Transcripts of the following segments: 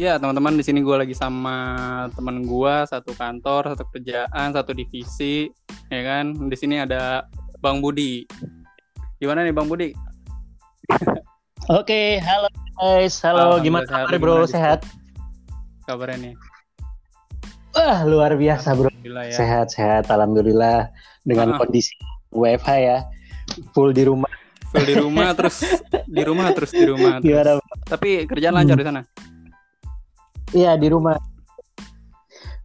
Ya teman-teman di sini gue lagi sama teman gue satu kantor, satu kerjaan, satu divisi, ya kan. Di sini ada Bang Budi. Gimana nih Bang Budi? Oke, halo guys, halo. Gimana kabar bro? gimana Sehat? Kabarnya nih? Wah, luar biasa bro. Ya. Sehat, sehat. Alhamdulillah dengan Ah. kondisi WFH ya, full di rumah. Full di rumah terus di rumah terus di rumah. terus. Gimana? Tapi kerjaan lancar Hmm. di sana. Iya di rumah.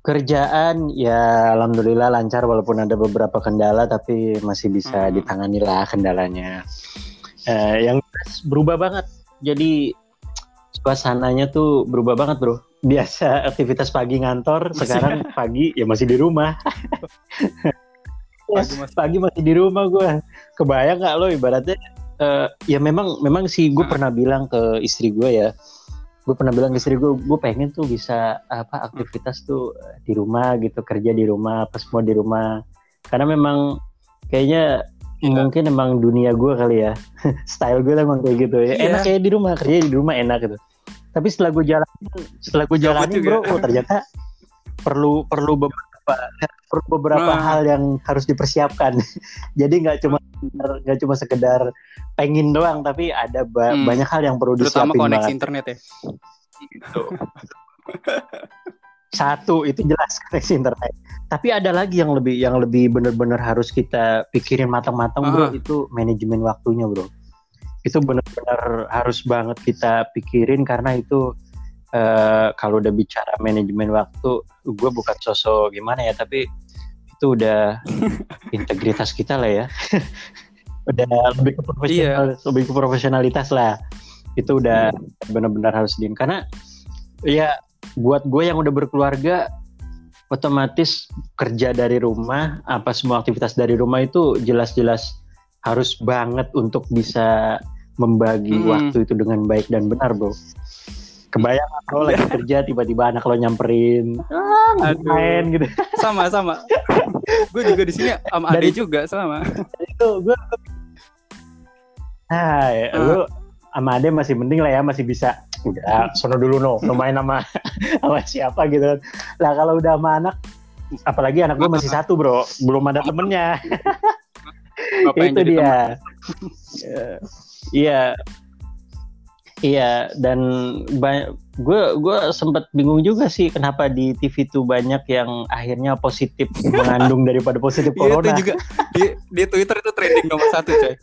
Kerjaan ya alhamdulillah lancar walaupun ada beberapa kendala tapi masih bisa Hmm. ditangani lah kendalanya. Eh, yang berubah banget. Jadi suasananya tuh berubah banget bro. Biasa aktivitas pagi ngantor, Masih- sekarang pagi ya masih di rumah. Pagi masih- pagi masih di rumah gue. Kebayang nggak lo ibaratnya? eh, ya memang memang sih gue Hmm. pernah bilang ke istri gue ya. Gue pernah bilang ke istri gue, gue pengen tuh bisa apa aktivitas tuh eh, di rumah gitu, kerja di rumah, apa semua di rumah. Karena memang kayaknya Iya. mungkin emang dunia gue kali ya. Style gue emang kayak gitu ya. Iya. Enak kayak di rumah, kerja di rumah enak gitu. Tapi setelah gue jalanin, setelah gue jalanin juga. bro, oh, ternyata perlu perlu beberapa perlu beberapa Nah. hal yang harus dipersiapkan. Jadi nggak cuma nggak cuma sekedar pengen doang, tapi ada ba- Hmm. banyak hal yang perlu Terutama disiapin koneksi banget. internet ya. Satu itu jelas koneksi internet. Tapi ada lagi yang lebih yang lebih benar-benar harus kita pikirin matang-matang bro, Ah. itu manajemen waktunya bro. Itu benar-benar harus banget kita pikirin karena itu eh, kalau udah bicara manajemen waktu, gue bukan sosok gimana ya, tapi itu udah integritas kita lah ya. udah lebih ke profesional, lebih ke profesionalitas lah. Itu udah benar-benar harus diin karena ya buat gue yang udah berkeluarga otomatis kerja dari rumah apa semua aktivitas dari rumah itu jelas-jelas harus banget untuk bisa membagi Hmm. waktu itu dengan baik dan benar bro kebayang lo lagi kerja tiba-tiba anak lo nyamperin ah main gitu. Sama sama. gue juga di sini sama Ade Dari- juga sama. itu gue nah ya, Ah. lu sama Ade masih mending lah ya masih bisa. Udah sono dulu no. No main sama sama siapa gitu lah kalau udah sama anak apalagi anak gue masih satu bro. Belum ada temennya. Itu dia. Eh, iya iya dan gue gue sempat bingung juga sih kenapa di TV tuh banyak yang akhirnya positif mengandung daripada positif Iya itu corona juga di, di Twitter itu trending nomor satu coy.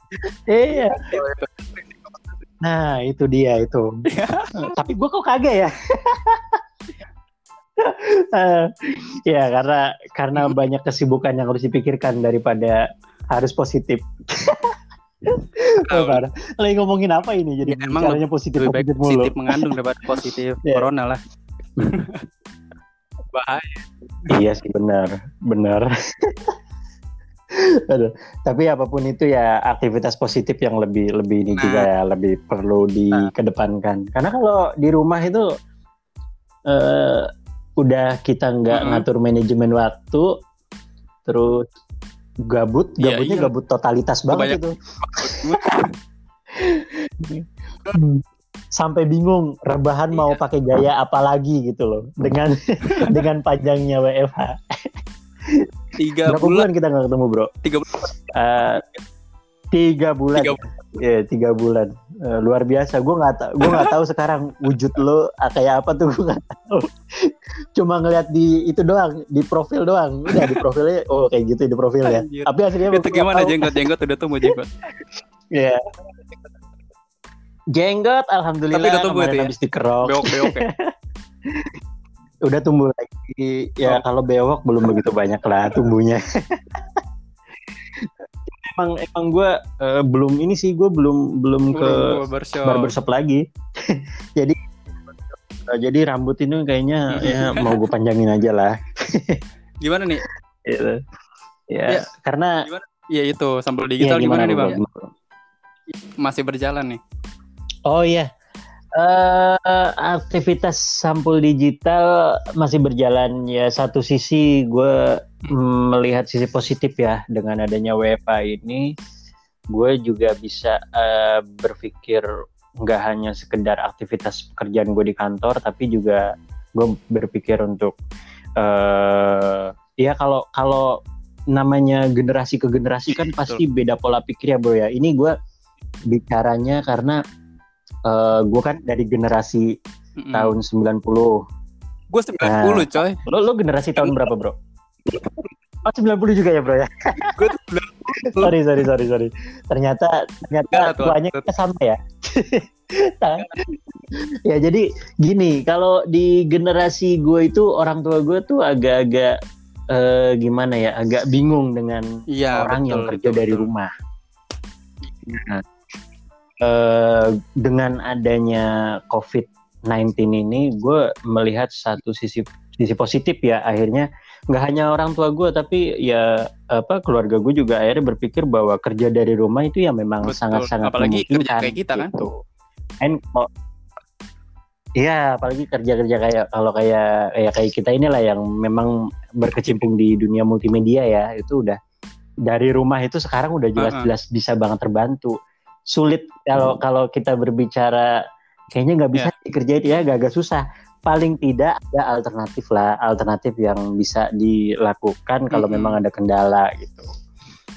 iya Nah, itu dia itu. Tapi gue kok kagak ya? Eh, ya karena karena banyak kesibukan yang harus dipikirkan daripada harus positif. Oh, parah. Lagi ngomongin apa ini? Jadi Ya, emang caranya positif Lebih baik positif mulu. positif mengandung daripada positif Iya. corona lah. Bahaya. Iya sih benar, benar. Aduh. Tapi apa pun itu ya aktivitas positif yang lebih lebih ini Nah. juga ya lebih perlu dikedepankan. Karena kalau di rumah itu eh udah kita nggak Mm-mm. ngatur manajemen waktu, terus gabut, Iya, gabutnya iya. gabut totalitas banget itu. Sampai bingung rebahan mau Iya. pakai gaya apa lagi gitu loh dengan dengan panjangnya WFH. Tiga Berapa bulan, bulan kita nggak ketemu bro? tiga bulan. Eh, tiga bulan. Tiga Iya tiga bulan. Eh, luar biasa. Gue nggak tahu. Gue nggak tahu sekarang wujud lo ah, kayak apa tuh gue nggak tahu. Cuma ngeliat di itu doang, di profil doang. Udah di profilnya, oh kayak gitu di profilnya. Anjir. Tapi aslinya Itu gimana jenggot jenggot udah tumbuh jenggot. Iya. Jenggot, alhamdulillah Tapi udah tumbuh ya? habis dikerok. Beok beok ya. Udah tumbuh lagi. Ya Oh. kalau bewok belum begitu banyak lah tumbuhnya. emang emang gue belum ini sih gue belum belum ke barbershop. barbershop lagi. jadi eh, jadi rambut ini kayaknya ya mau gue panjangin aja lah. Gimana nih? Gitu. Ya, Ya. karena Iya itu sampel ya, digital gimana, nih Bro? bang? Masih berjalan nih. Oh iya. Eh aktivitas sampul digital masih berjalan. Ya satu sisi gue mm, melihat sisi positif ya dengan adanya WFA ini gue juga bisa eh, berpikir nggak hanya sekedar aktivitas pekerjaan gue di kantor tapi juga gue berpikir untuk uh, ya kalau kalau namanya generasi ke generasi kan pasti beda pola pikir ya bro ya. Ini gue bicaranya karena uh, gue kan dari generasi mm -hmm. tahun 90 gue 90 nah, coy lo, lo generasi tahun berapa bro Oh 90 juga ya bro ya. Gue sorry sorry sorry sorry. Ternyata ternyata tuanya kita sama ya. ya jadi gini kalau di generasi gue itu orang tua gue tuh agak-agak uh, gimana ya agak bingung dengan ya, orang betul, yang kerja betul, dari betul. rumah. Nah, uh, dengan adanya COVID-19 ini, gue melihat satu sisi sisi positif ya akhirnya nggak hanya orang tua gue tapi ya apa keluarga gue juga akhirnya berpikir bahwa kerja dari rumah itu ya memang sangat-sangat apalagi kerja kayak kita kan gitu. and kalau Iya, apalagi kerja-kerja kayak kalau kayak kayak kayak kita inilah yang memang berkecimpung di dunia multimedia ya, itu udah dari rumah itu sekarang udah jelas-jelas bisa banget terbantu. Sulit. Kalau kalau kita berbicara kayaknya nggak bisa yeah. dikerjain. Ya, agak-agak susah. Paling tidak ada alternatif lah alternatif yang bisa dilakukan kalau mm -hmm. memang ada kendala gitu.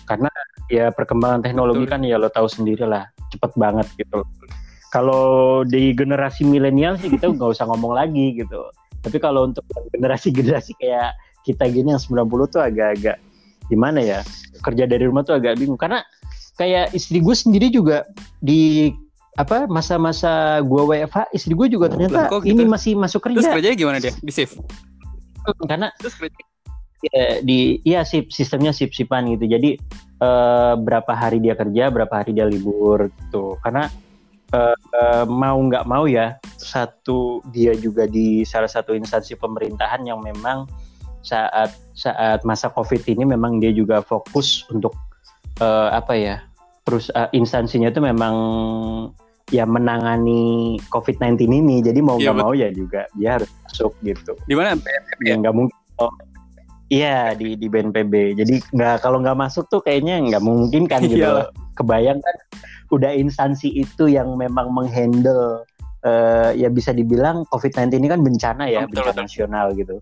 Karena ya perkembangan teknologi Betul. kan ya lo tahu sendiri lah cepet banget gitu. Kalau di generasi milenial sih kita nggak usah ngomong lagi gitu. Tapi kalau untuk generasi-generasi kayak kita gini yang 90 tuh agak-agak gimana ya kerja dari rumah tuh agak bingung. Karena kayak istri gue sendiri juga di apa masa-masa gua WFH istri gue juga ternyata gitu? ini masih masuk kerja. Terus kerjanya gimana dia? Di shift? Karena Terus kerja. Ya, di iya sip sistemnya sip sipan gitu. Jadi uh, berapa hari dia kerja, berapa hari dia libur gitu. Karena uh, uh, mau nggak mau ya satu dia juga di salah satu instansi pemerintahan yang memang saat saat masa covid ini memang dia juga fokus untuk uh, apa ya terus uh, instansinya itu memang ya menangani COVID-19 ini. Jadi mau iya, nggak ya, mau ya juga dia harus masuk gitu. Di mana BNPB? Ya nggak mungkin. Oh, iya di di BNPB. Jadi nggak kalau nggak masuk tuh kayaknya nggak mungkin kan gitu. Iya. Kebayang kan udah instansi itu yang memang menghandle uh, ya bisa dibilang COVID-19 ini kan bencana ya, betul, bencana betul. nasional gitu.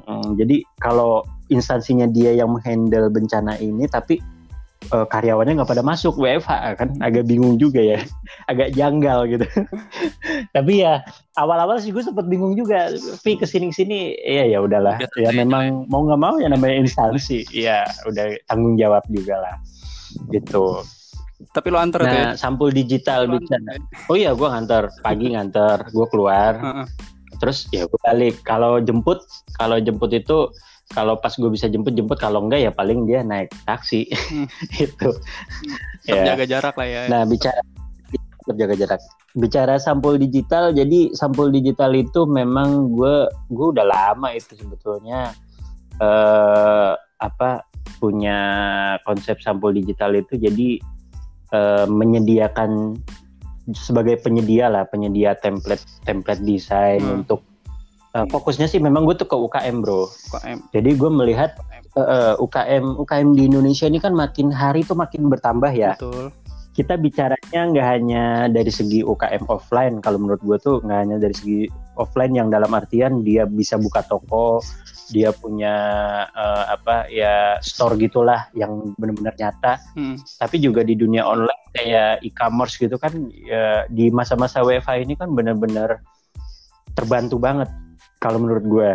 Hmm, jadi kalau instansinya dia yang menghandle bencana ini tapi uh, karyawannya nggak pada masuk WFH kan? Agak bingung juga ya. Agak janggal gitu. Tapi ya awal-awal sih gue sempet bingung juga. Vi ke sini sini ya ya udahlah. Ya, ya memang mau nggak mau ya namanya instansi. Ya udah tanggung jawab juga lah. Gitu. Tapi lo antar nah, ya? sampul digital bisa. oh iya gue ngantar pagi ngantar gue keluar. Uh -uh. terus ya gue balik. Kalau jemput kalau jemput itu kalau pas gue bisa jemput jemput kalau enggak ya paling dia naik taksi hmm. itu ya. jaga jarak lah ya nah bicara jaga jarak bicara sampul digital jadi sampul digital itu memang gue gue udah lama itu sebetulnya eh, apa punya konsep sampul digital itu jadi eh, menyediakan sebagai penyedia lah penyedia template template desain hmm. untuk Uh, fokusnya sih memang gue tuh ke UKM bro. UKM. Jadi gue melihat uh, UKM UKM di Indonesia ini kan makin hari tuh makin bertambah ya. Betul. Kita bicaranya nggak hanya dari segi UKM offline. Kalau menurut gue tuh nggak hanya dari segi offline yang dalam artian dia bisa buka toko, dia punya uh, apa ya store gitulah yang benar-benar nyata. Hmm. Tapi juga di dunia online kayak e-commerce gitu kan ya, di masa-masa WFH ini kan benar-benar terbantu banget kalau menurut gue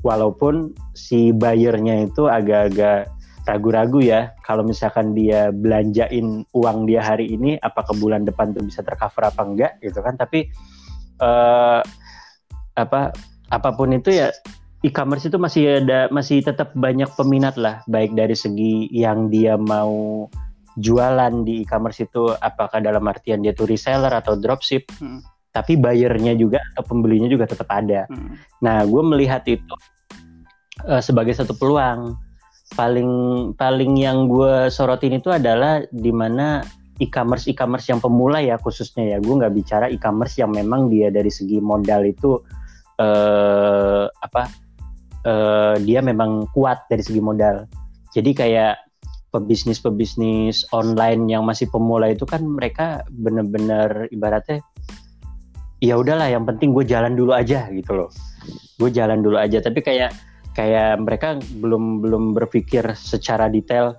walaupun si buyernya itu agak-agak ragu-ragu ya kalau misalkan dia belanjain uang dia hari ini apakah bulan depan tuh bisa tercover apa enggak gitu kan. Tapi uh, apa apa pun itu ya e-commerce itu masih ada masih tetap banyak peminat lah. Baik dari segi yang dia mau jualan di e-commerce itu apakah dalam artian dia tuh reseller atau dropship. Hmm tapi bayarnya juga atau pembelinya juga tetap ada. Hmm. Nah, gue melihat itu uh, sebagai satu peluang. Paling paling yang gue sorotin itu adalah di mana e-commerce e-commerce yang pemula ya khususnya ya. Gue nggak bicara e-commerce yang memang dia dari segi modal itu uh, apa? Uh, dia memang kuat dari segi modal. Jadi kayak pebisnis-pebisnis online yang masih pemula itu kan mereka bener-bener ibaratnya ya udahlah yang penting gue jalan dulu aja gitu loh. Gue jalan dulu aja. Tapi kayak kayak mereka belum belum berpikir secara detail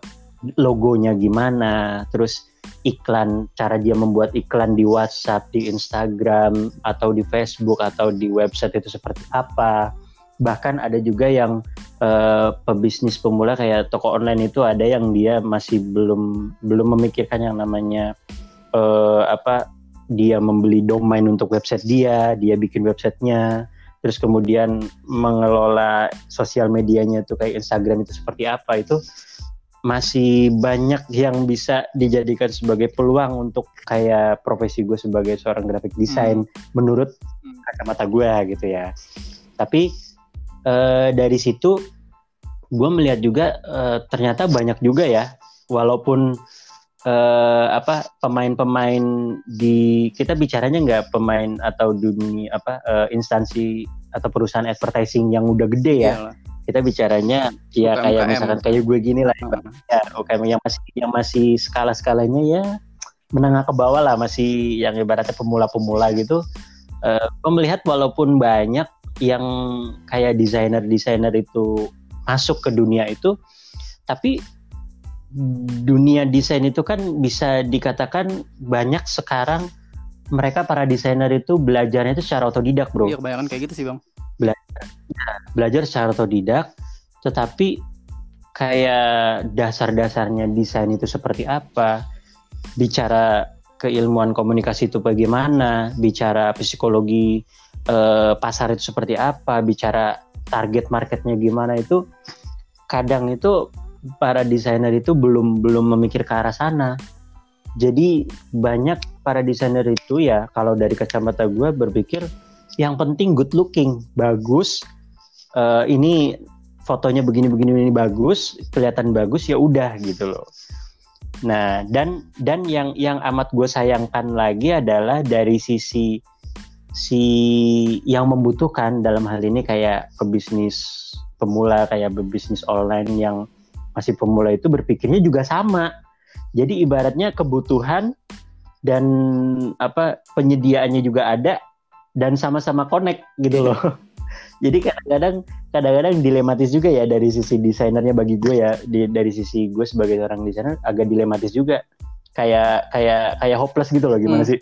logonya gimana terus iklan cara dia membuat iklan di WhatsApp di Instagram atau di Facebook atau di website itu seperti apa. Bahkan ada juga yang uh, pebisnis pemula kayak toko online itu ada yang dia masih belum belum memikirkan yang namanya uh, apa dia membeli domain untuk website dia dia bikin websitenya terus kemudian mengelola sosial medianya itu kayak Instagram itu seperti apa itu masih banyak yang bisa dijadikan sebagai peluang untuk kayak profesi gue sebagai seorang graphic design hmm. menurut hmm. kacamata gue gitu ya tapi uh, dari situ gue melihat juga uh, ternyata banyak juga ya walaupun uh, apa pemain-pemain di kita bicaranya nggak pemain atau dunia apa uh, instansi atau perusahaan advertising yang udah gede ya Iyalah. kita bicaranya ya kayak misalkan kayak gue gini lah uh. ya UKM yang masih yang masih skala skalanya ya menengah ke bawah lah masih yang ibaratnya pemula-pemula gitu uh, gue melihat walaupun banyak yang kayak desainer-desainer itu masuk ke dunia itu tapi dunia desain itu kan bisa dikatakan banyak sekarang mereka para desainer itu belajarnya itu secara otodidak bro. Iya kebanyakan kayak gitu sih bang. Belajar belajar secara otodidak tetapi kayak dasar-dasarnya desain itu seperti apa bicara keilmuan komunikasi itu bagaimana bicara psikologi uh, pasar itu seperti apa, bicara target marketnya gimana itu kadang itu para desainer itu belum belum memikir ke arah sana. Jadi banyak para desainer itu ya kalau dari kacamata gue berpikir yang penting good looking, bagus. Uh, ini fotonya begini-begini ini bagus, kelihatan bagus ya udah gitu loh. Nah dan dan yang yang amat gue sayangkan lagi adalah dari sisi si yang membutuhkan dalam hal ini kayak pebisnis pemula kayak pebisnis online yang masih pemula itu berpikirnya juga sama. Jadi ibaratnya kebutuhan dan apa penyediaannya juga ada dan sama-sama connect gitu loh. Jadi kadang-kadang kadang-kadang dilematis juga ya dari sisi desainernya bagi gue ya di, dari sisi gue sebagai orang desainer agak dilematis juga kayak kayak kayak hopeless gitu loh gimana hmm. sih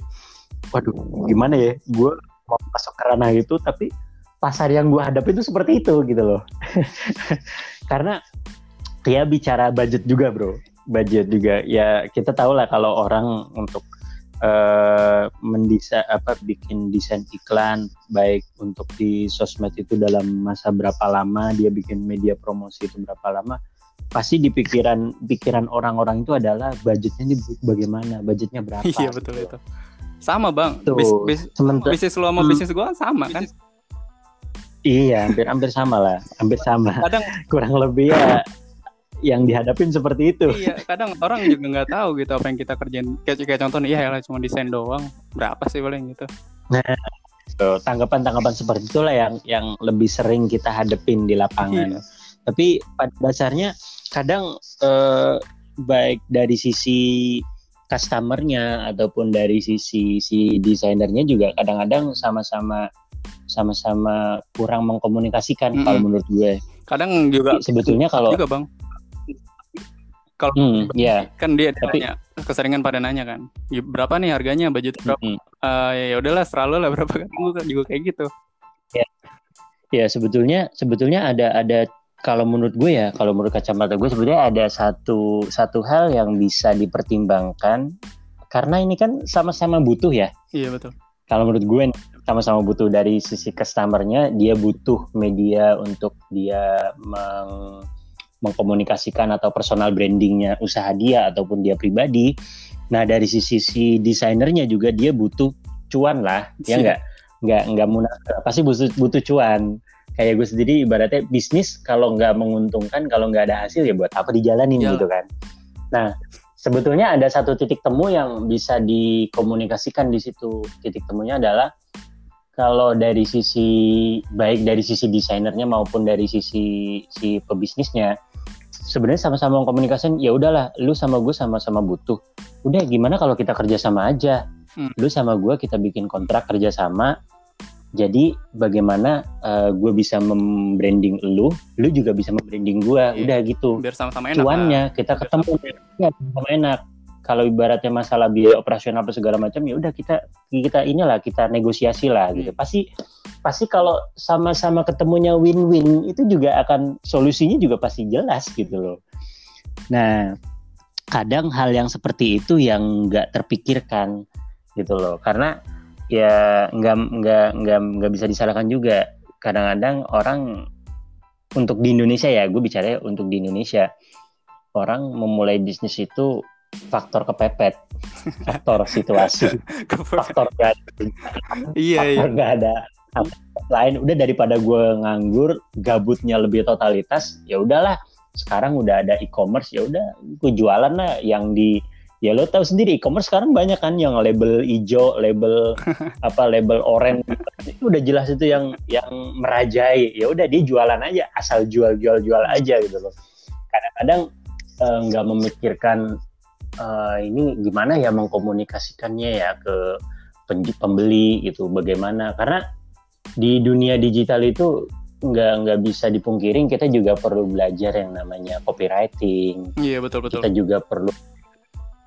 waduh gimana ya gue mau masuk ke ranah itu tapi pasar yang gue hadapi itu seperti itu gitu loh karena ya bicara budget juga bro budget juga ya kita tahu lah kalau orang untuk uh, mendisa apa bikin desain iklan baik untuk di sosmed itu dalam masa berapa lama dia bikin media promosi itu berapa lama pasti di pikiran pikiran orang-orang itu adalah budgetnya ini bagaimana budgetnya berapa iya betul gitu. itu sama bang. Tuh, bis, bis, sementara, bisnis lo sama hmm. bisnis gue sama kan? Iya, hampir hampir sama lah, hampir sama. Kadang kurang lebih ya yang dihadapin seperti itu. Iya, kadang orang juga nggak tahu gitu apa yang kita kerjain. Kayak, kayak contoh nih, ya cuma desain doang, berapa sih paling gitu. Nah, tanggapan-tanggapan seperti itulah yang yang lebih sering kita hadepin di lapangan. Iya. Tapi pada dasarnya kadang eh, baik dari sisi customernya ataupun dari sisi si desainernya juga kadang-kadang sama-sama sama-sama kurang mengkomunikasikan mm -hmm. kalau menurut gue. Kadang juga sebetulnya kalau juga bang. Kalau hmm, ya. kan dia tapi, nanya, keseringan pada nanya kan, berapa nih harganya, budget berapa? Mm -hmm. uh, ya udahlah selalu lah berapa kan gue juga kayak gitu. Ya, ya sebetulnya sebetulnya ada ada kalau menurut gue ya, kalau menurut kacamata gue sebenarnya ada satu satu hal yang bisa dipertimbangkan karena ini kan sama-sama butuh ya. Iya betul. Kalau menurut gue sama-sama butuh dari sisi customernya, dia butuh media untuk dia meng mengkomunikasikan atau personal brandingnya usaha dia ataupun dia pribadi. Nah dari sisi si desainernya juga dia butuh cuan lah, ya nggak? Nggak nggak munafik. Pasti butuh butuh cuan. Kayak gue sendiri ibaratnya bisnis kalau nggak menguntungkan kalau nggak ada hasil ya buat apa dijalanin ya. gitu kan? Nah sebetulnya ada satu titik temu yang bisa dikomunikasikan di situ. Titik temunya adalah kalau dari sisi baik dari sisi desainernya maupun dari sisi si pebisnisnya sebenarnya sama-sama komunikasi ya udahlah lu sama gue sama-sama butuh. Udah gimana kalau kita kerja sama aja? Hmm. lu sama gue kita bikin kontrak kerja sama. Jadi bagaimana uh, gue bisa membranding lu lu juga bisa membranding gue Iya. udah gitu. Biar sama-sama enak lah. cuannya kita Biar ketemu. ya, sama enak kalau ibaratnya masalah biaya operasional apa segala macam ya udah kita kita inilah kita negosiasi lah gitu. Hmm. pasti pasti kalau sama-sama ketemunya win-win itu juga akan solusinya juga pasti jelas gitu loh. Nah kadang hal yang seperti itu yang nggak terpikirkan gitu loh. Karena ya nggak nggak nggak nggak bisa disalahkan juga. Kadang-kadang orang untuk di Indonesia ya gue bicara untuk di Indonesia orang memulai bisnis itu faktor kepepet. Faktor situasi. Faktor gak iya iya. faktor gak ada lain. Udah daripada gue nganggur gabutnya lebih totalitas ya udahlah. Sekarang udah ada e-commerce ya udah. Gue jualan lah yang di ya lo tahu sendiri e-commerce sekarang banyak kan yang label hijau label apa label orange itu udah jelas itu yang yang merajai. Ya udah dia jualan aja asal jual jual jual aja gitu loh. Kadang-kadang eh, nggak memikirkan eh, ini gimana ya mengkomunikasikannya ya ke pembeli gitu bagaimana? Karena di dunia digital itu nggak nggak bisa dipungkirin kita juga perlu belajar yang namanya copywriting. Iya betul betul. Kita juga perlu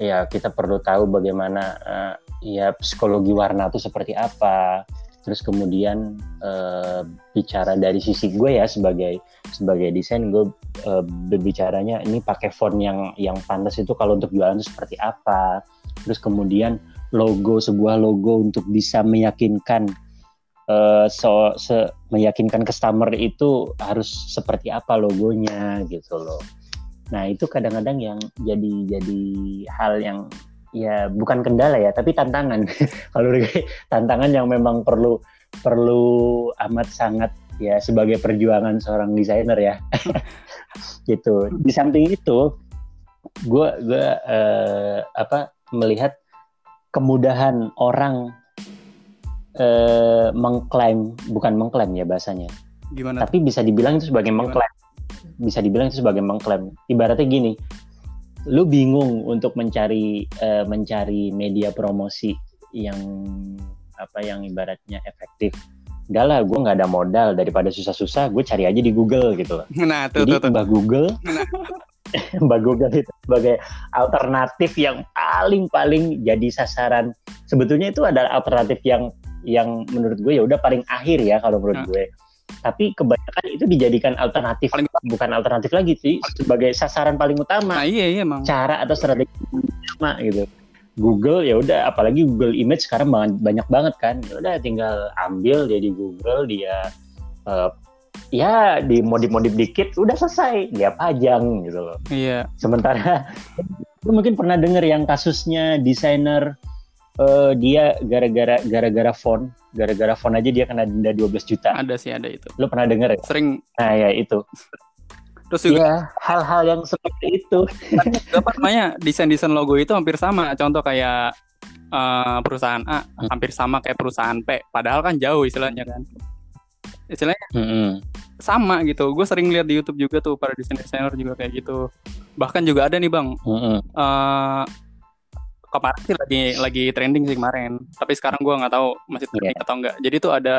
ya kita perlu tahu bagaimana eh, ya psikologi warna itu seperti apa terus kemudian eh, bicara dari sisi gue ya sebagai sebagai desain gue eh, berbicaranya ini pakai font yang yang pantas itu kalau untuk jualan itu seperti apa. Terus kemudian logo sebuah logo untuk bisa meyakinkan eh, so, se- meyakinkan customer itu harus seperti apa logonya gitu loh. Nah itu kadang-kadang yang jadi jadi hal yang ya bukan kendala ya tapi tantangan. Kalau tantangan yang memang perlu perlu amat sangat ya sebagai perjuangan seorang desainer ya. gitu. Di samping itu gue gue eh, apa melihat kemudahan orang eh, mengklaim bukan mengklaim ya bahasanya gimana tapi bisa dibilang itu sebagai Gimana? mengklaim bisa dibilang itu sebagai mengklaim ibaratnya gini lu bingung untuk mencari eh, mencari media promosi yang apa yang ibaratnya efektif Udah lah, gue nggak ada modal daripada susah-susah, gue cari aja di Google gitu loh. nah tuh Jadi tuh tuh Mbak Google, Mbak Google itu sebagai alternatif yang paling paling jadi sasaran. Sebetulnya itu adalah alternatif yang yang menurut gue ya udah paling akhir ya kalau menurut Hmm. gue. Tapi kebanyakan itu dijadikan alternatif, Paling- bukan alternatif lagi sih, sebagai sasaran paling utama nah iya iya emang cara atau strategi utama gitu. Google ya udah apalagi Google Image sekarang banyak, banyak banget kan. Ya udah tinggal ambil dia di Google dia eh, ya dimodif-modif dikit udah selesai dia pajang gitu loh. iya Sementara lu mungkin pernah dengar yang kasusnya desainer eh, dia gara-gara gara-gara font, gara-gara font aja dia kena denda 12 juta. ada sih ada itu Lu pernah dengar ya? sering Nah, ya itu. terus juga Iya, hal-hal yang seperti itu. apa namanya desain desain logo itu hampir sama contoh kayak eh, perusahaan A Hmm. hampir sama kayak perusahaan P padahal kan jauh istilahnya kan istilahnya Mm-mm. sama gitu gue sering lihat di YouTube juga tuh para desain desainer juga kayak gitu bahkan juga ada nih bang Mm-mm. eh kemarin sih lagi lagi trending sih kemarin. Tapi sekarang gua nggak tahu masih trending atau enggak jadi tuh ada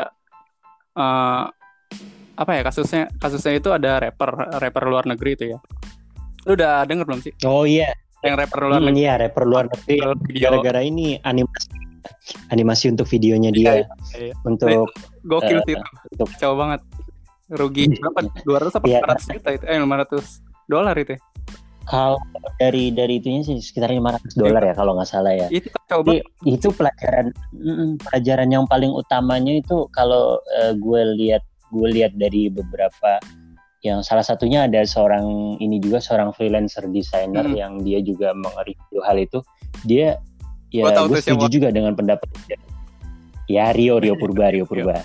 eh apa ya kasusnya kasusnya itu ada rapper rapper luar negeri itu ya. Lu udah denger belum sih? Oh iya, yang rapper luar Hmm, negeri. iya rapper luar negeri gara-gara ini animasi animasi untuk videonya dia. Iya, iya. untuk gokil Eh, sih itu. untuk- kacau banget. Rugi berapa 200 apa Iya. 400 juta itu. Eh 500 dolar itu ya. Kalau dari dari itunya sih sekitar 500 dolar ya kalau nggak salah ya. itu Jadi itu pelajaran pelajaran yang paling utamanya itu kalau eh, gue lihat gue lihat dari beberapa yang salah satunya ada seorang ini juga seorang freelancer designer Mm. yang dia juga mengereview hal itu. Dia ya gue setuju juga dengan pendapat ya Rio Rio Purba Rio. Purba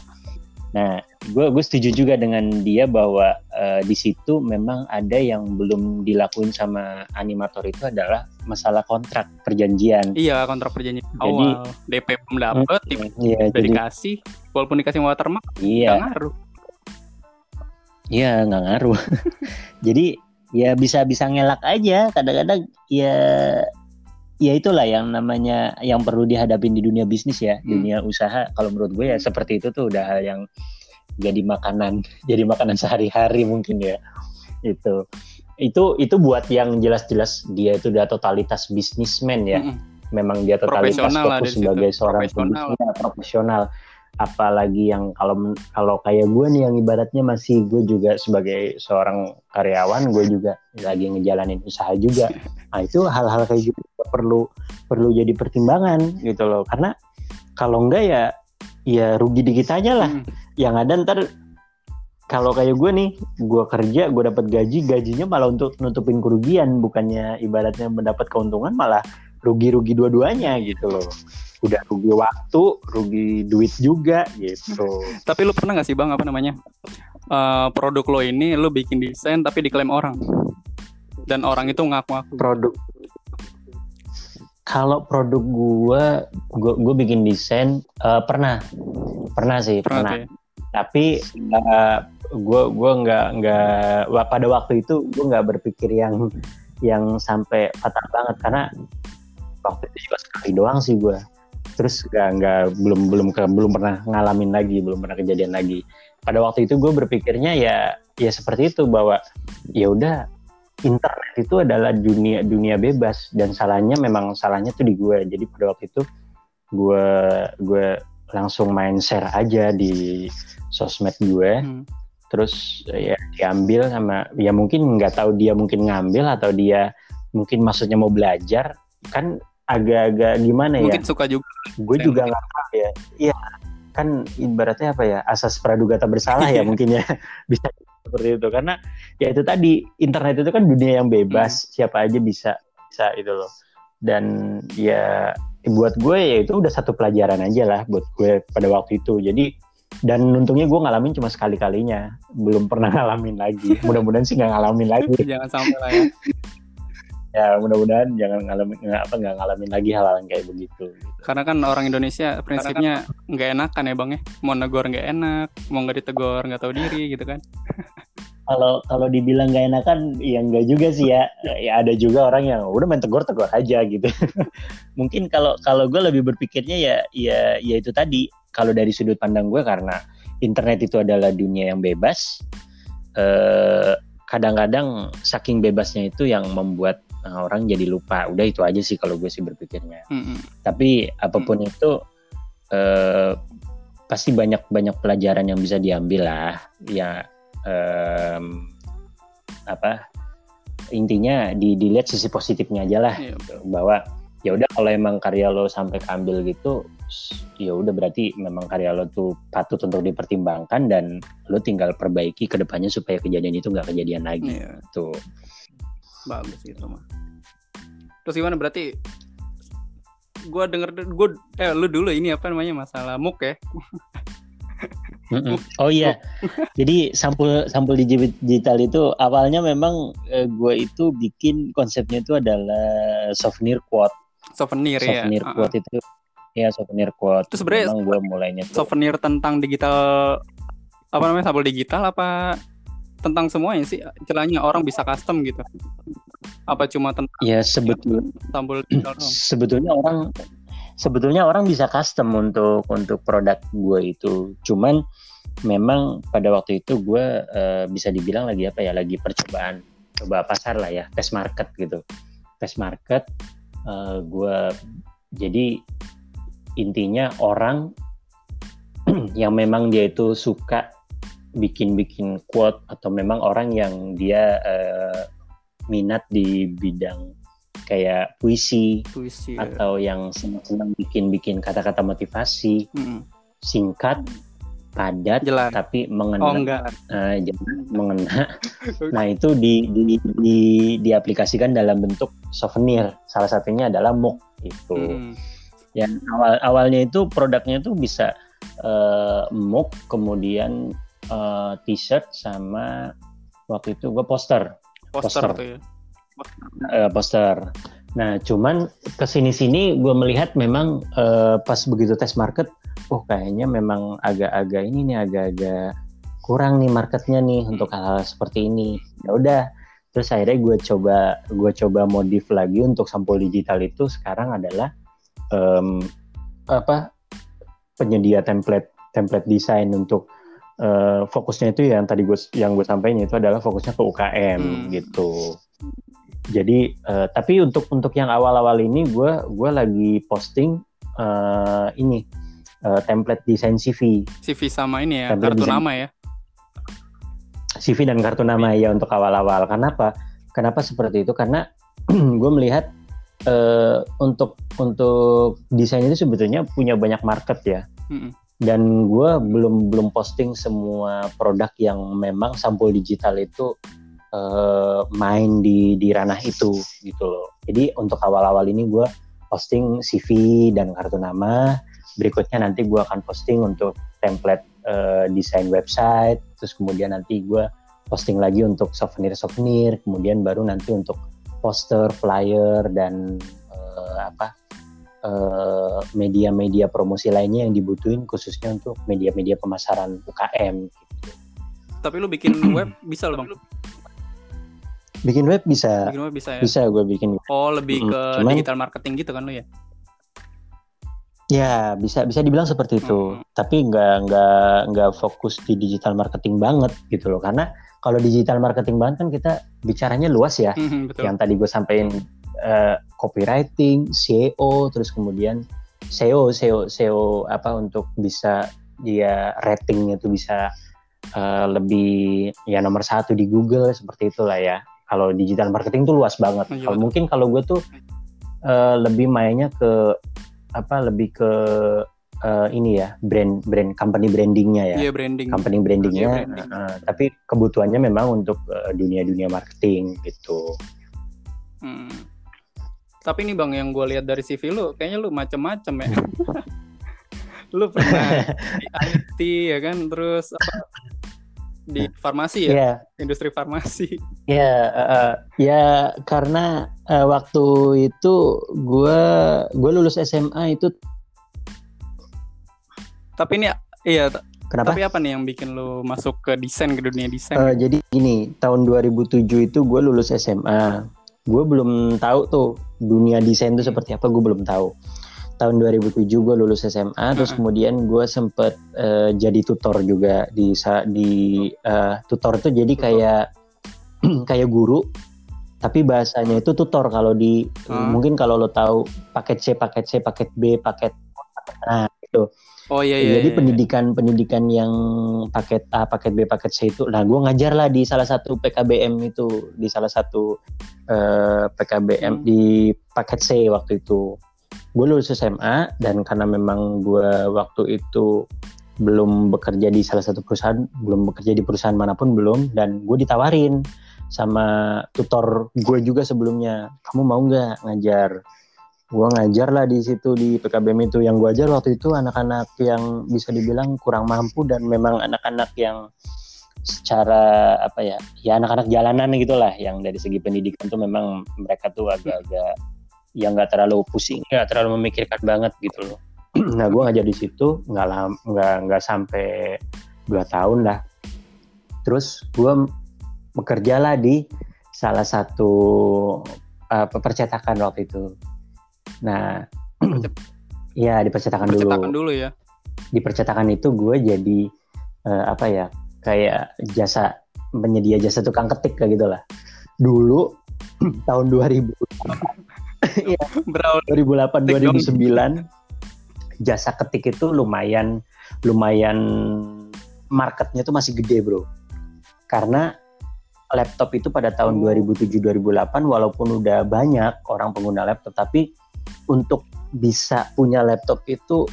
nah gue gue setuju juga dengan dia bahwa eh, di situ memang ada yang belum dilakuin sama animator itu adalah masalah kontrak perjanjian. Iya kontrak perjanjian Jadi- awal. DP belum dapet Iya, udah jadi dikasih walaupun dikasih watermark iya. nggak ngaruh. Iya nggak ngaruh. Jadi ya bisa bisa ngelak aja. Kadang-kadang ya ya itulah yang namanya yang perlu dihadapin di dunia bisnis ya hmm. dunia usaha. Kalau menurut gue ya seperti itu tuh udah hal yang jadi makanan jadi makanan sehari-hari mungkin ya. Itu itu itu buat yang jelas-jelas dia itu udah totalitas bisnismen ya. Hmm. memang dia totalitas fokus sebagai seorang profesional. profesional. Apalagi yang kalau kalau kayak gue nih yang ibaratnya masih gue juga sebagai seorang karyawan gue juga lagi ngejalanin usaha juga. Nah itu hal-hal kayak gitu perlu perlu jadi pertimbangan gitu loh karena kalau enggak ya ya rugi dikit aja lah hmm. yang ada ntar kalau kayak gue nih gue kerja gue dapat gaji gajinya malah untuk nutupin kerugian bukannya ibaratnya mendapat keuntungan malah rugi-rugi dua-duanya gitu loh udah rugi waktu, rugi duit juga gitu. tapi lu pernah gak sih bang apa namanya uh, produk lo ini lu bikin desain tapi diklaim orang dan orang itu ngaku-ngaku produk. Kalau produk gua, gua, gua bikin desain uh, pernah, pernah sih pernah. pernah. Tapi uh, gua gua nggak nggak pada waktu itu gua nggak berpikir yang yang sampai fatal banget karena waktu itu juga sekali doang sih gue terus nggak nggak belum belum ke, belum pernah ngalamin lagi belum pernah kejadian lagi pada waktu itu gue berpikirnya ya ya seperti itu bahwa ya udah internet itu adalah dunia dunia bebas dan salahnya memang salahnya tuh di gue jadi pada waktu itu gue gue langsung main share aja di sosmed gue hmm. terus ya diambil sama ya mungkin nggak tahu dia mungkin ngambil atau dia mungkin maksudnya mau belajar kan agak-agak gimana ya? Mungkin suka juga. Gue juga nggak tahu ya. Iya, kan ibaratnya apa ya? Asas praduga tak bersalah ya mungkin ya bisa seperti itu karena ya itu tadi internet itu kan dunia yang bebas, hmm. siapa aja bisa bisa itu loh. Dan ya buat gue ya itu udah satu pelajaran aja lah buat gue pada waktu itu. Jadi dan untungnya gue ngalamin cuma sekali kalinya, belum pernah ngalamin lagi. Mudah-mudahan sih nggak ngalamin lagi. Jangan sampai lah ya ya mudah-mudahan jangan ngalamin nggak apa nggak ngalamin lagi hal-hal yang kayak begitu gitu. karena kan orang Indonesia prinsipnya kan nggak kan, enakan ya bang ya. Mau negor nggak enak mau nggak ditegor nggak tahu diri gitu kan. Kalau kalau dibilang nggak enakan ya nggak juga sih ya. Ya ada juga orang yang udah main tegor tegor aja gitu. Mungkin kalau kalau gue lebih berpikirnya ya ya ya itu tadi. Kalau dari sudut pandang gue karena internet itu adalah dunia yang bebas eh, kadang-kadang saking bebasnya itu yang membuat nah, orang jadi lupa udah itu aja sih kalau gue sih berpikirnya mm-hmm. tapi apa pun mm-hmm. itu eh, pasti banyak banyak pelajaran yang bisa diambil lah ya eh, apa intinya di dilihat sisi positifnya aja lah yeah. gitu. bahwa ya udah kalau emang karya lo sampai keambil gitu ya udah berarti memang karya lo tuh patut untuk dipertimbangkan dan lo tinggal perbaiki ke depannya supaya kejadian itu nggak kejadian lagi yeah. tuh bagus gitu mah terus gimana berarti gue denger gue eh lu dulu ini apa namanya masalah muk ya Oh iya, jadi sampul sampul digital itu awalnya memang eh, gue itu bikin konsepnya itu adalah souvenir quote. Souvenir, ya. Souvenir quote uh -uh. itu ya souvenir quote. Itu sebenarnya gue mulainya tuh. souvenir tentang digital apa namanya sampul digital apa tentang semuanya sih celahnya orang bisa custom gitu. Apa cuma tentang ya sebetulnya tampil sebetulnya orang sebetulnya orang bisa custom untuk untuk produk gue itu. Cuman memang pada waktu itu gue uh, bisa dibilang lagi apa ya lagi percobaan coba pasar lah ya tes market gitu. Tes market uh, gue jadi intinya orang yang memang dia itu suka bikin-bikin quote atau memang orang yang dia uh, minat di bidang kayak puisi, puisi ya. atau ya. yang senang bikin-bikin kata-kata motivasi hmm. singkat padat Jelas. tapi mengena oh, Uh, mengena nah itu di, di, di diaplikasikan dalam bentuk souvenir salah satunya adalah muk itu hmm. yang awal awalnya itu produknya itu bisa uh, muk kemudian uh, t-shirt sama waktu itu gue poster. Poster, poster. ya. Uh, poster. Nah, cuman ke sini-sini gue melihat memang uh, pas begitu tes market, oh kayaknya memang agak-agak ini nih agak-agak kurang nih marketnya nih hmm. untuk hal-hal seperti ini. Ya udah, terus akhirnya gue coba gue coba modif lagi untuk sampul digital itu sekarang adalah um, apa penyedia template template desain untuk uh, fokusnya itu yang tadi gue yang gue sampaikan itu adalah fokusnya ke UKM hmm. gitu jadi uh, tapi untuk untuk yang awal-awal ini gue gue lagi posting uh, ini uh, template desain CV CV sama ini ya template kartu desain. nama ya CV dan kartu nama ya untuk awal-awal. Kenapa? Kenapa seperti itu? Karena gue melihat uh, untuk untuk desain itu sebetulnya punya banyak market ya. Mm-hmm. Dan gue belum belum posting semua produk yang memang sampul digital itu uh, main di di ranah itu gitu loh. Jadi untuk awal-awal ini gue posting CV dan kartu nama. Berikutnya nanti gue akan posting untuk template uh, desain website, terus kemudian nanti gue posting lagi untuk souvenir-souvenir, kemudian baru nanti untuk poster, flyer dan uh, apa media media-media promosi lainnya yang dibutuhin khususnya untuk media-media pemasaran UKM. Gitu. Tapi lu bikin web bisa loh bang? Bikin web bisa. Bikin web bisa ya. Bisa gue bikin. Oh lebih ke Cuman, digital marketing gitu kan lu ya? Ya bisa bisa dibilang seperti itu, hmm. tapi nggak nggak nggak fokus di digital marketing banget gitu loh, karena kalau digital marketing banget kan kita bicaranya luas ya, hmm, betul. yang tadi gue sampaikan uh, copywriting, SEO, terus kemudian SEO SEO SEO apa untuk bisa dia ratingnya tuh bisa uh, lebih ya nomor satu di Google seperti itulah ya. Kalau digital marketing tuh luas banget. Hmm, kalau mungkin kalau gue tuh uh, lebih mainnya ke apa lebih ke uh, ini ya brand brand company brandingnya ya yeah, branding company brandingnya yeah, branding. uh, tapi kebutuhannya memang untuk uh, dunia dunia marketing gitu hmm. Tapi ini bang yang gue lihat dari CV lu kayaknya lu macem-macem ya lu pernah di IT ya kan terus apa di farmasi ya, yeah. industri farmasi. Ya, yeah, uh, ya karena uh, waktu itu gue gue lulus SMA itu. Tapi ini iya. Kenapa? Tapi apa nih yang bikin lu masuk ke desain ke dunia desain? Uh, jadi gini, tahun 2007 itu gue lulus SMA. Gue belum tahu tuh dunia desain itu seperti apa, gue belum tahu tahun 2007 gue lulus SMA uh -huh. terus kemudian gue sempet uh, jadi tutor juga di di uh, tutor itu jadi kayak kayak guru tapi bahasanya itu tutor kalau di uh. mungkin kalau lo tahu paket C paket C paket B paket nah itu Oh iya iya. Jadi iya, iya. pendidikan pendidikan yang paket A, paket B, paket C itu, nah gue ngajar lah di salah satu PKBM itu, di salah satu uh, PKBM hmm. di paket C waktu itu gue lulus SMA dan karena memang gue waktu itu belum bekerja di salah satu perusahaan, belum bekerja di perusahaan mana pun belum, dan gue ditawarin sama tutor gue juga sebelumnya, kamu mau nggak ngajar? Gue ngajar lah di situ di PKBM itu. Yang gue ajar waktu itu anak-anak yang bisa dibilang kurang mampu dan memang anak-anak yang secara apa ya, ya anak-anak jalanan gitulah, yang dari segi pendidikan tuh memang mereka tuh agak-agak yang nggak terlalu pusing nggak terlalu memikirkan banget gitu loh. Nah gue ngajar di situ nggak nggak nggak sampai dua tahun lah. Terus gue bekerja lah di salah satu uh, percetakan waktu itu nah ya di percetakan, percetakan dulu. dulu ya. Di percetakan itu gue jadi uh, apa ya kayak jasa penyedia jasa tukang ketik kayak gitulah. Dulu tahun 2000 Iya. Berawal 2008 2009 jasa ketik itu lumayan lumayan marketnya tuh masih gede bro. Karena laptop itu pada tahun 2007 2008 walaupun udah banyak orang pengguna laptop tapi untuk bisa punya laptop itu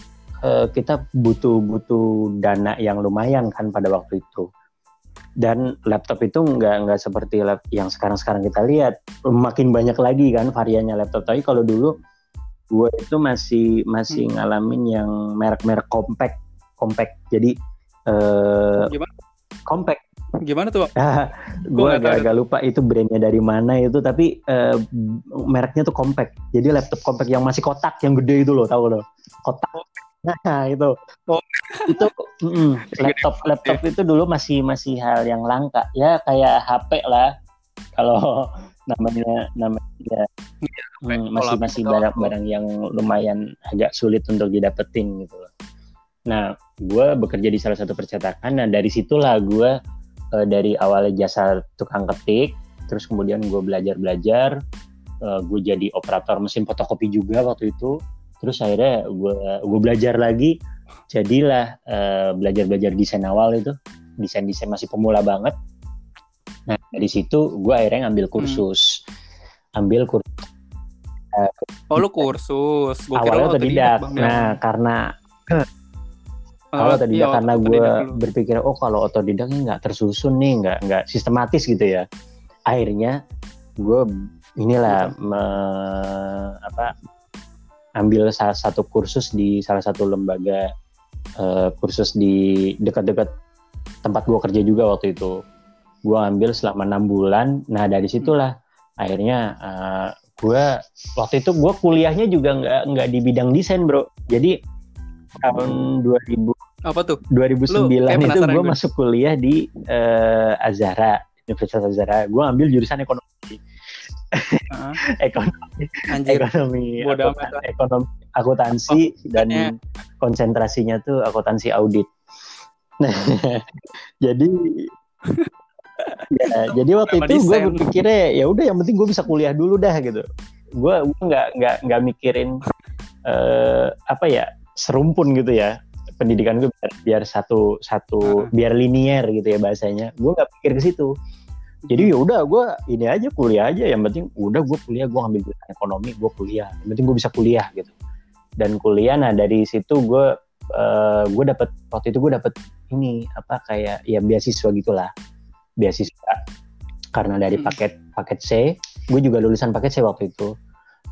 eh, kita butuh butuh dana yang lumayan kan pada waktu itu. Dan laptop itu nggak nggak seperti lap yang sekarang sekarang kita lihat. Makin banyak lagi kan variannya laptop. Tapi kalau dulu gue itu masih masih hmm. ngalamin yang merek-merek compact compact. Jadi uh, compact gimana tuh gue agak-agak lupa itu brandnya dari mana itu tapi uh, mereknya tuh compact. Jadi laptop compact yang masih kotak yang gede itu loh tahu loh. Kotak. Nah itu, oh. itu mm, laptop laptop itu dulu masih masih hal yang langka. Ya kayak HP lah, kalau namanya namanya ya, hmm, masih masih barang-barang yang lumayan agak sulit untuk didapetin gitu loh. Nah, gue bekerja di salah satu percetakan. Nah, dari situlah gue uh, dari awalnya jasa tukang ketik, terus kemudian gue belajar belajar, uh, gue jadi operator mesin fotokopi juga waktu itu. Terus akhirnya gue gue belajar lagi, jadilah uh, belajar belajar desain awal itu, desain desain masih pemula banget Nah dari situ gue akhirnya ngambil hmm. kursus, hmm. ambil kursus. Uh, oh lu kursus? Gua awalnya otodidak. Nah karena uh, kalau otodidak iya, karena gue berpikir oh kalau otodidak ini nggak tersusun nih, nggak nggak sistematis gitu ya. Akhirnya gue inilah me, apa ambil salah satu kursus di salah satu lembaga uh, kursus di dekat-dekat tempat gue kerja juga waktu itu gue ambil selama enam bulan nah dari situlah hmm. akhirnya uh, eh, gue waktu itu gue kuliahnya juga nggak nggak di bidang desain bro jadi tahun 2000 apa tuh? 2009 Lu, itu gue masuk kuliah di uh, Azara Universitas Azara gue ambil jurusan ekonomi. Uh, ekonomi. Anjir. ekonomi akutan, ekonomi akuntansi oh, dan ya. konsentrasinya tuh akuntansi audit. Nah jadi ya, jadi waktu itu gue berpikirnya ya udah yang penting gue bisa kuliah dulu dah gitu. Gue gue nggak nggak nggak mikirin uh, apa ya serumpun gitu ya pendidikan gue biar, biar satu satu hmm. biar linier gitu ya bahasanya. Gue nggak pikir ke situ. Jadi ya udah gue ini aja kuliah aja. Yang penting udah gue kuliah gue ambil ekonomi gue kuliah. Yang penting gue bisa kuliah gitu. Dan kuliah nah dari situ gue uh, gue dapet waktu itu gue dapet ini apa kayak ya beasiswa gitulah. Beasiswa. Karena dari hmm. paket paket C gue juga lulusan paket C waktu itu.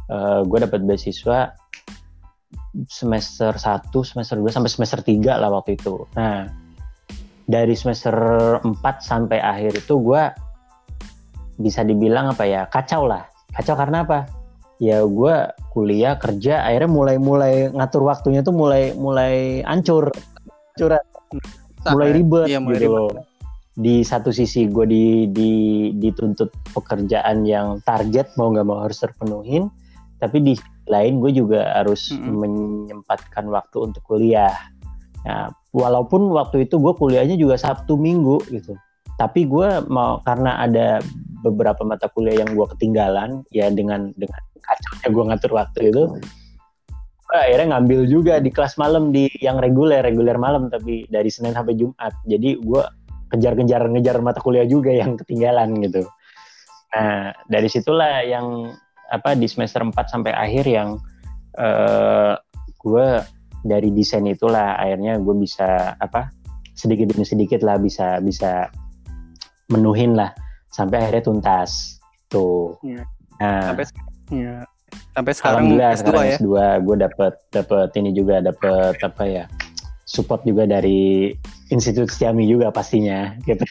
Uh, gue dapat beasiswa semester 1 semester 2 sampai semester 3 lah waktu itu. Nah dari semester 4 sampai akhir itu gue bisa dibilang apa ya kacau lah. Kacau karena apa? Ya gue kuliah kerja akhirnya mulai mulai ngatur waktunya tuh mulai mulai ancur curhat. Mulai ribet iya, mulai gitu ribet. loh di satu sisi gue di, di dituntut pekerjaan yang target mau nggak mau harus terpenuhin tapi di lain gue juga harus mm -hmm. menyempatkan waktu untuk kuliah nah walaupun waktu itu gue kuliahnya juga sabtu minggu gitu tapi gue mau karena ada beberapa mata kuliah yang gue ketinggalan ya dengan dengan kacaunya gue ngatur waktu itu gue akhirnya ngambil juga di kelas malam di yang reguler reguler malam tapi dari senin sampai jumat jadi gue kejar-kejar ngejar mata kuliah juga yang ketinggalan gitu. Nah, dari situlah yang apa di semester 4 sampai akhir yang uh, gue dari desain itulah akhirnya gue bisa apa sedikit demi sedikit lah bisa bisa menuhin lah sampai akhirnya tuntas tuh. Ya. Nah, sampai ya. sampai sekarang Alhamdulillah S2 sekarang ya? S2 gue dapet dapet ini juga dapet apa ya support juga dari Institut Siami juga pastinya gitu.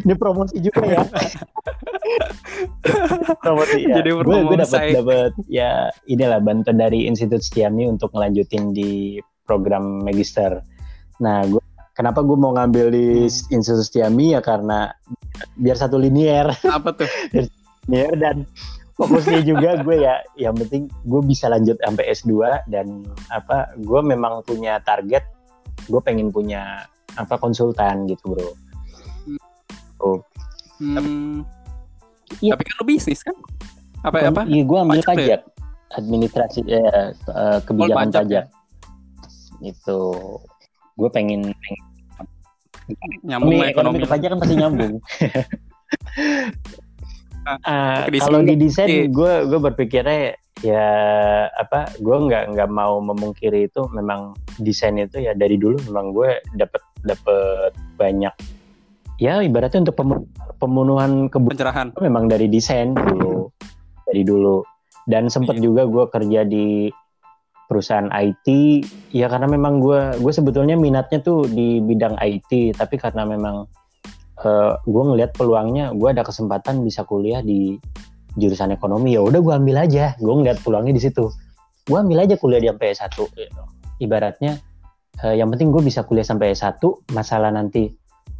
Ini promosi juga ya. promosi ya. Jadi gue gue dapat dapat ya inilah bantuan dari Institut Siami untuk ngelanjutin di program magister. Nah, gue kenapa gue mau ngambil di hmm. Institut Siami ya karena biar satu linier. Apa tuh? linier dan fokusnya juga gue ya yang penting gue bisa lanjut sampai S2 dan apa gue memang punya target gue pengen punya apa konsultan gitu bro oh hmm. tapi, ya. tapi kan lo bisnis kan apa apa iya gue ambil pajak, pajak. Ya? administrasi eh, uh, kebijakan pajak, pajak. Ya? itu gue pengen, pengen nyambung ekonomi, ekonomi ke pajak kan pasti nyambung uh, kalau di desain gue gue berpikirnya ya apa gue nggak nggak mau memungkiri itu memang desain itu ya dari dulu memang gue dapat dapat banyak ya ibaratnya untuk pemenuhan kebutuhan memang dari desain dulu dari dulu. Dan sempat iya. juga gue kerja di perusahaan IT ya karena memang gue gue sebetulnya minatnya tuh di bidang IT tapi karena memang uh, gue ngelihat peluangnya gue ada kesempatan bisa kuliah di jurusan ekonomi. Ya udah gue ambil aja. Gue ngeliat peluangnya di situ. Gue ambil aja kuliah di sampai S1 ibaratnya uh, yang penting gue bisa kuliah sampai S1 masalah nanti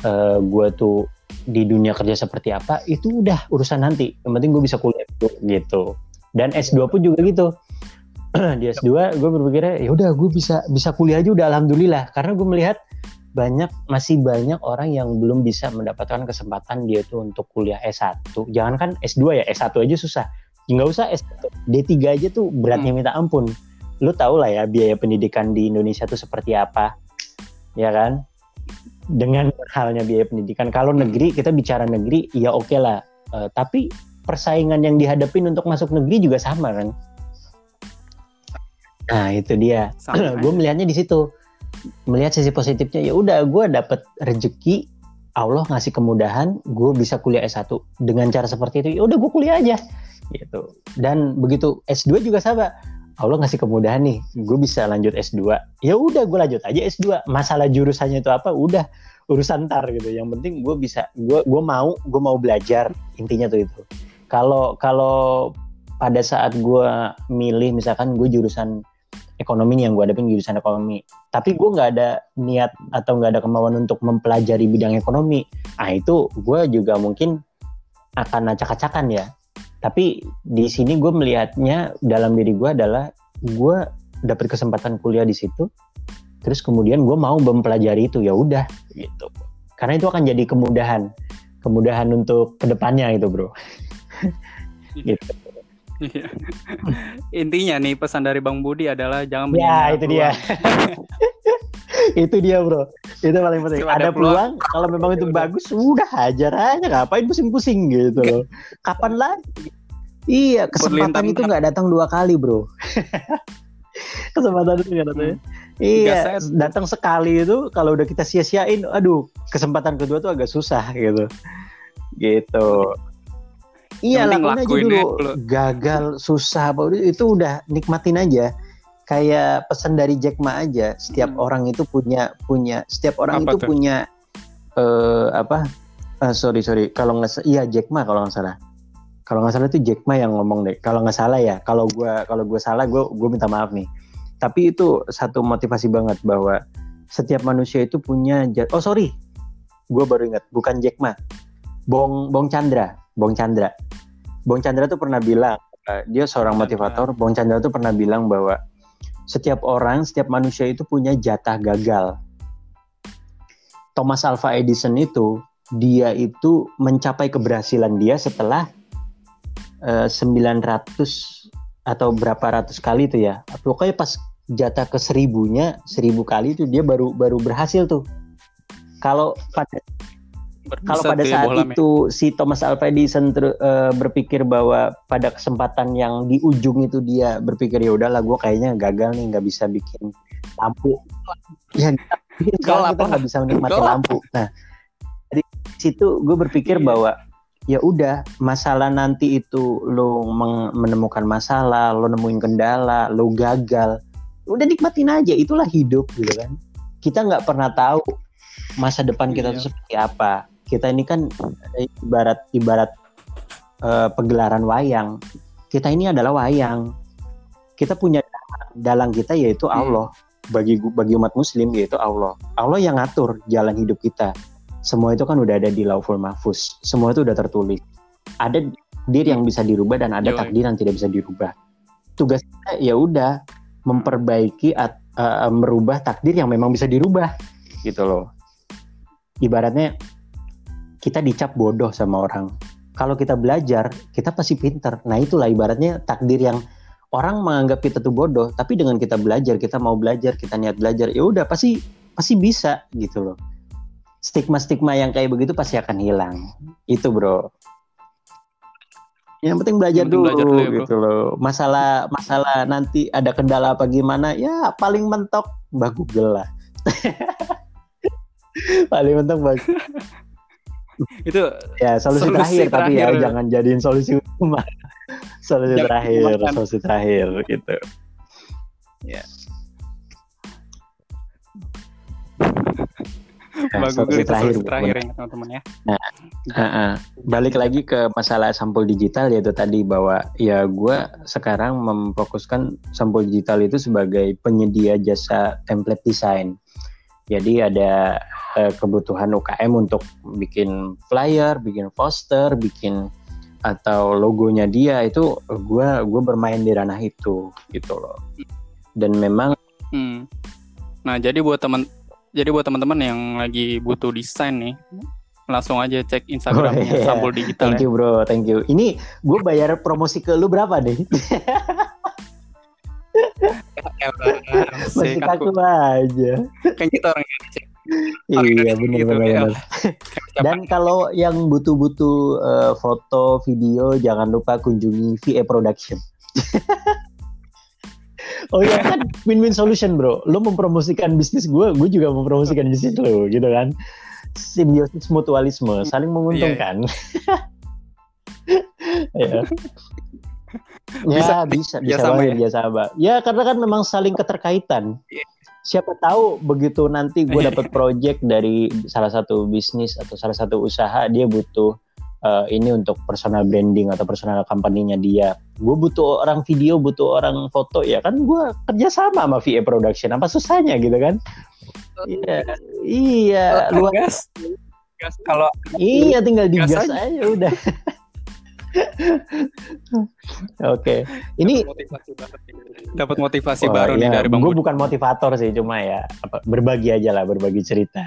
uh, gue tuh di dunia kerja seperti apa itu udah urusan nanti. Yang penting gue bisa kuliah gitu. Dan S2 pun juga gitu. Di S2 gue berpikirnya ya udah gue bisa bisa kuliah aja udah alhamdulillah. Karena gue melihat banyak masih banyak orang yang belum bisa mendapatkan kesempatan dia tuh untuk kuliah S1 jangan kan S2 ya S1 aja susah. Nggak usah S1 D3 aja tuh beratnya hmm. minta ampun lu tau lah ya biaya pendidikan di Indonesia tuh seperti apa ya kan? Dengan halnya biaya pendidikan. Kalau negeri kita bicara negeri ya oke okay lah. Uh, tapi persaingan yang dihadapin untuk masuk negeri juga sama kan? Nah itu dia. Gue melihatnya di situ. Melihat sisi positifnya ya udah gue dapet rezeki Allah ngasih kemudahan gue bisa kuliah S1 dengan cara seperti itu ya udah gue kuliah aja. Gitu. Dan begitu S2 juga sama Allah ngasih kemudahan nih gue bisa lanjut S2 ya udah gue lanjut aja S2 masalah jurusannya itu apa? Udah urusan ntar gitu. Yang penting gue bisa gue gue mau gue mau belajar intinya tuh itu. Kalau kalau pada saat gue milih misalkan gue jurusan ekonomi nih yang gue hadapin jurusan ekonomi. Tapi gue nggak ada niat atau nggak ada kemauan untuk mempelajari bidang ekonomi. Ah itu gue juga mungkin akan acak-acakan ya tapi di sini gue melihatnya dalam diri gue adalah gue dapat kesempatan kuliah di situ terus kemudian gue mau mempelajari itu ya udah gitu karena itu akan jadi kemudahan kemudahan untuk ke depannya itu bro gitu Iya. Intinya nih pesan dari Bang Budi adalah jangan Ya, itu dia. itu dia, Bro. Itu paling penting. ada, ada peluang, peluang kalau memang itu bagus, udah hajar aja, ngapain pusing-pusing gitu loh. Kapan lagi? Iya, kesempatan itu nggak datang dua kali, Bro. kesempatan itu nggak datang. Hmm. Iya, datang sekali itu kalau udah kita sia-siain, aduh, kesempatan kedua tuh agak susah gitu. Gitu. Iya lakuin aja dulu. dulu. Gagal, susah apa itu udah nikmatin aja. Kayak pesan dari Jack Ma aja. Setiap hmm. orang itu punya punya setiap orang apa itu tuh? punya uh, apa? Uh, sorry sorry kalau nggak iya Jack Ma kalau nggak salah. Kalau nggak salah itu Jack Ma yang ngomong deh. Kalau nggak salah ya. Kalau gua kalau gua salah gue gue minta maaf nih. Tapi itu satu motivasi banget bahwa setiap manusia itu punya oh sorry gue baru ingat bukan Jack Ma Bong Bong Chandra Bong Chandra. Bong Chandra tuh pernah bilang, uh, dia seorang motivator. Bong Chandra tuh pernah bilang bahwa setiap orang, setiap manusia itu punya jatah gagal. Thomas Alva Edison itu, dia itu mencapai keberhasilan dia setelah uh, eh, 900 atau berapa ratus kali itu ya. Pokoknya pas jatah ke seribunya, seribu kali itu dia baru baru berhasil tuh. Kalau pada kalau pada saat itu si Thomas Alva Edison ter, uh, berpikir bahwa pada kesempatan yang di ujung itu dia berpikir ya udahlah gue kayaknya gagal nih nggak bisa bikin lampu. Ya kalau kita nggak bisa menikmati lampu. Nah dari situ gue berpikir iya. bahwa ya udah masalah nanti itu lo menemukan masalah lo nemuin kendala lo gagal udah nikmatin aja itulah hidup gitu kan. Kita nggak pernah tahu masa depan kita iya. tuh seperti apa kita ini kan ibarat ibarat uh, pegelaran wayang. Kita ini adalah wayang. Kita punya dalang kita yaitu hmm. Allah. Hmm. Bagi bagi umat muslim yaitu Allah. Allah yang ngatur jalan hidup kita. Semua itu kan udah ada di Lauful Mahfuz. Semua itu udah tertulis. Ada takdir yang bisa dirubah dan ada takdir yang tidak bisa dirubah. Tugas kita ya udah memperbaiki at, uh, merubah takdir yang memang bisa dirubah gitu loh. Ibaratnya kita dicap bodoh sama orang. Kalau kita belajar, kita pasti pinter. Nah itulah ibaratnya takdir yang orang menganggap kita tuh bodoh, tapi dengan kita belajar, kita mau belajar, kita niat belajar, ya udah pasti pasti bisa gitu loh. Stigma-stigma yang kayak begitu pasti akan hilang. Itu bro. Yang penting belajar yang penting dulu, belajar dulu ya, gitu loh. Masalah masalah nanti ada kendala apa gimana, ya paling mentok Mbak Google lah. paling mentok Mbak itu ya solusi, solusi terakhir, terakhir tapi ya jangan jadiin solusi utama. Solusi jangan terakhir makan. solusi terakhir gitu. Ya. Nah, solusi terakhir, terakhir ya teman-teman ya. Nah, uh, uh, balik lagi ke masalah sampul digital yaitu tadi bahwa ya gue sekarang memfokuskan sampul digital itu sebagai penyedia jasa template design Jadi ada uh, kebutuhan UKM untuk bikin flyer, bikin poster, bikin atau logonya dia itu gue gue bermain di ranah itu gitu loh. Dan memang. Hmm. Nah jadi buat teman jadi buat teman-teman yang lagi butuh desain nih, langsung aja cek Instagramnya oh, iya. Sambul Digital. Thank ya. you bro, thank you. Ini gue bayar promosi ke lu berapa deh? Masih kaku aja. Kan kita orang Indonesia. iya benar gitu, benar. Ya. Dan kalau yang butuh-butuh uh, foto, video, jangan lupa kunjungi VA Production. oh iya kan win-win solution bro. Lo mempromosikan bisnis gue, gue juga mempromosikan bisnis lo gitu kan. Simbiosis mutualisme, saling menguntungkan. Iya. Ya bisa bisa bisa banget ya. biasa banget. Ya karena kan memang saling keterkaitan. Iya. Siapa tahu begitu nanti gue dapat project dari salah satu bisnis atau salah satu usaha dia butuh uh, ini untuk personal branding atau personal company-nya dia. Gue butuh orang video, butuh orang foto ya kan gue kerja sama sama VA Production. Apa susahnya gitu kan? Iya, iya. Luar gas. Gas kalau iya tinggal digas aja. aja udah. Oke, ini dapat motivasi oh, baru iya. nih dari Bang. Gue bukan motivator sih, cuma ya apa, berbagi aja lah, berbagi cerita.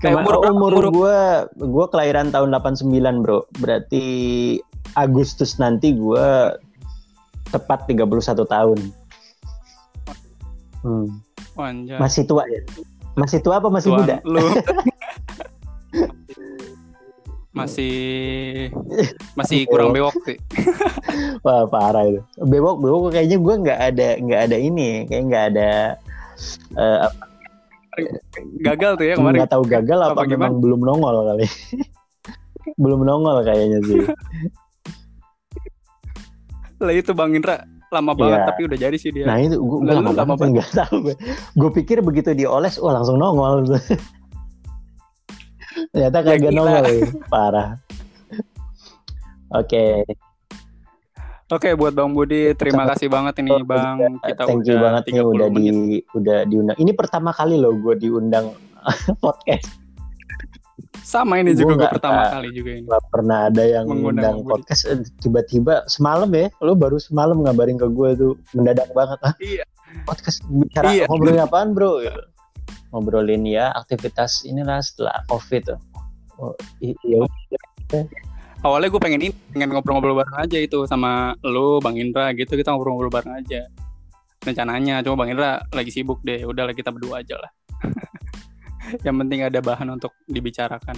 kayak umur, umur, umur, umur gue, gue kelahiran tahun 89 bro. Berarti Agustus nanti gue tepat 31 tahun. Hmm. Masih tua ya? Masih tua apa masih Tuan, muda? Lu. masih masih kurang bewok sih. Wah parah itu. Bewok bewok kayaknya gue nggak ada nggak ada ini, kayak nggak ada uh, gagal tuh ya kemarin. Nggak tahu gagal apa, apa memang belum nongol kali. belum nongol kayaknya sih. Lah itu Bang Indra lama banget ya. tapi udah jadi sih dia. Nah itu gue lama, lama banget nggak tahu. Gue pikir begitu dioles, wah langsung nongol. Ternyata ya, kagak nongol ya. Parah. Oke. Okay. Oke, okay, buat Bang Budi, terima Sama kasih banget ini Bang. Kita Thank you banget nih udah menit. di udah diundang. Ini pertama kali loh gue diundang podcast. Sama ini juga gue pertama kali juga ini. Gak pernah ada yang mengundang podcast eh, tiba-tiba semalam ya, lo baru semalam ngabarin ke gue tuh mendadak banget ah. Iya. Podcast bicara iya. ngobrolin apaan bro? Ngobrolin ya aktivitas inilah setelah covid tuh. Oh, iya. Awalnya gue pengen ini, pengen ngobrol-ngobrol bareng aja itu sama lo, Bang Indra gitu kita ngobrol-ngobrol bareng aja. Rencananya, cuma Bang Indra lagi sibuk deh, udahlah kita berdua aja lah. Yang penting ada bahan untuk dibicarakan.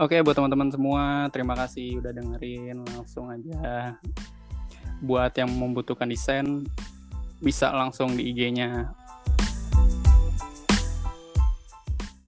Oke, buat teman-teman semua, terima kasih udah dengerin. Langsung aja buat yang membutuhkan desain bisa langsung di IG-nya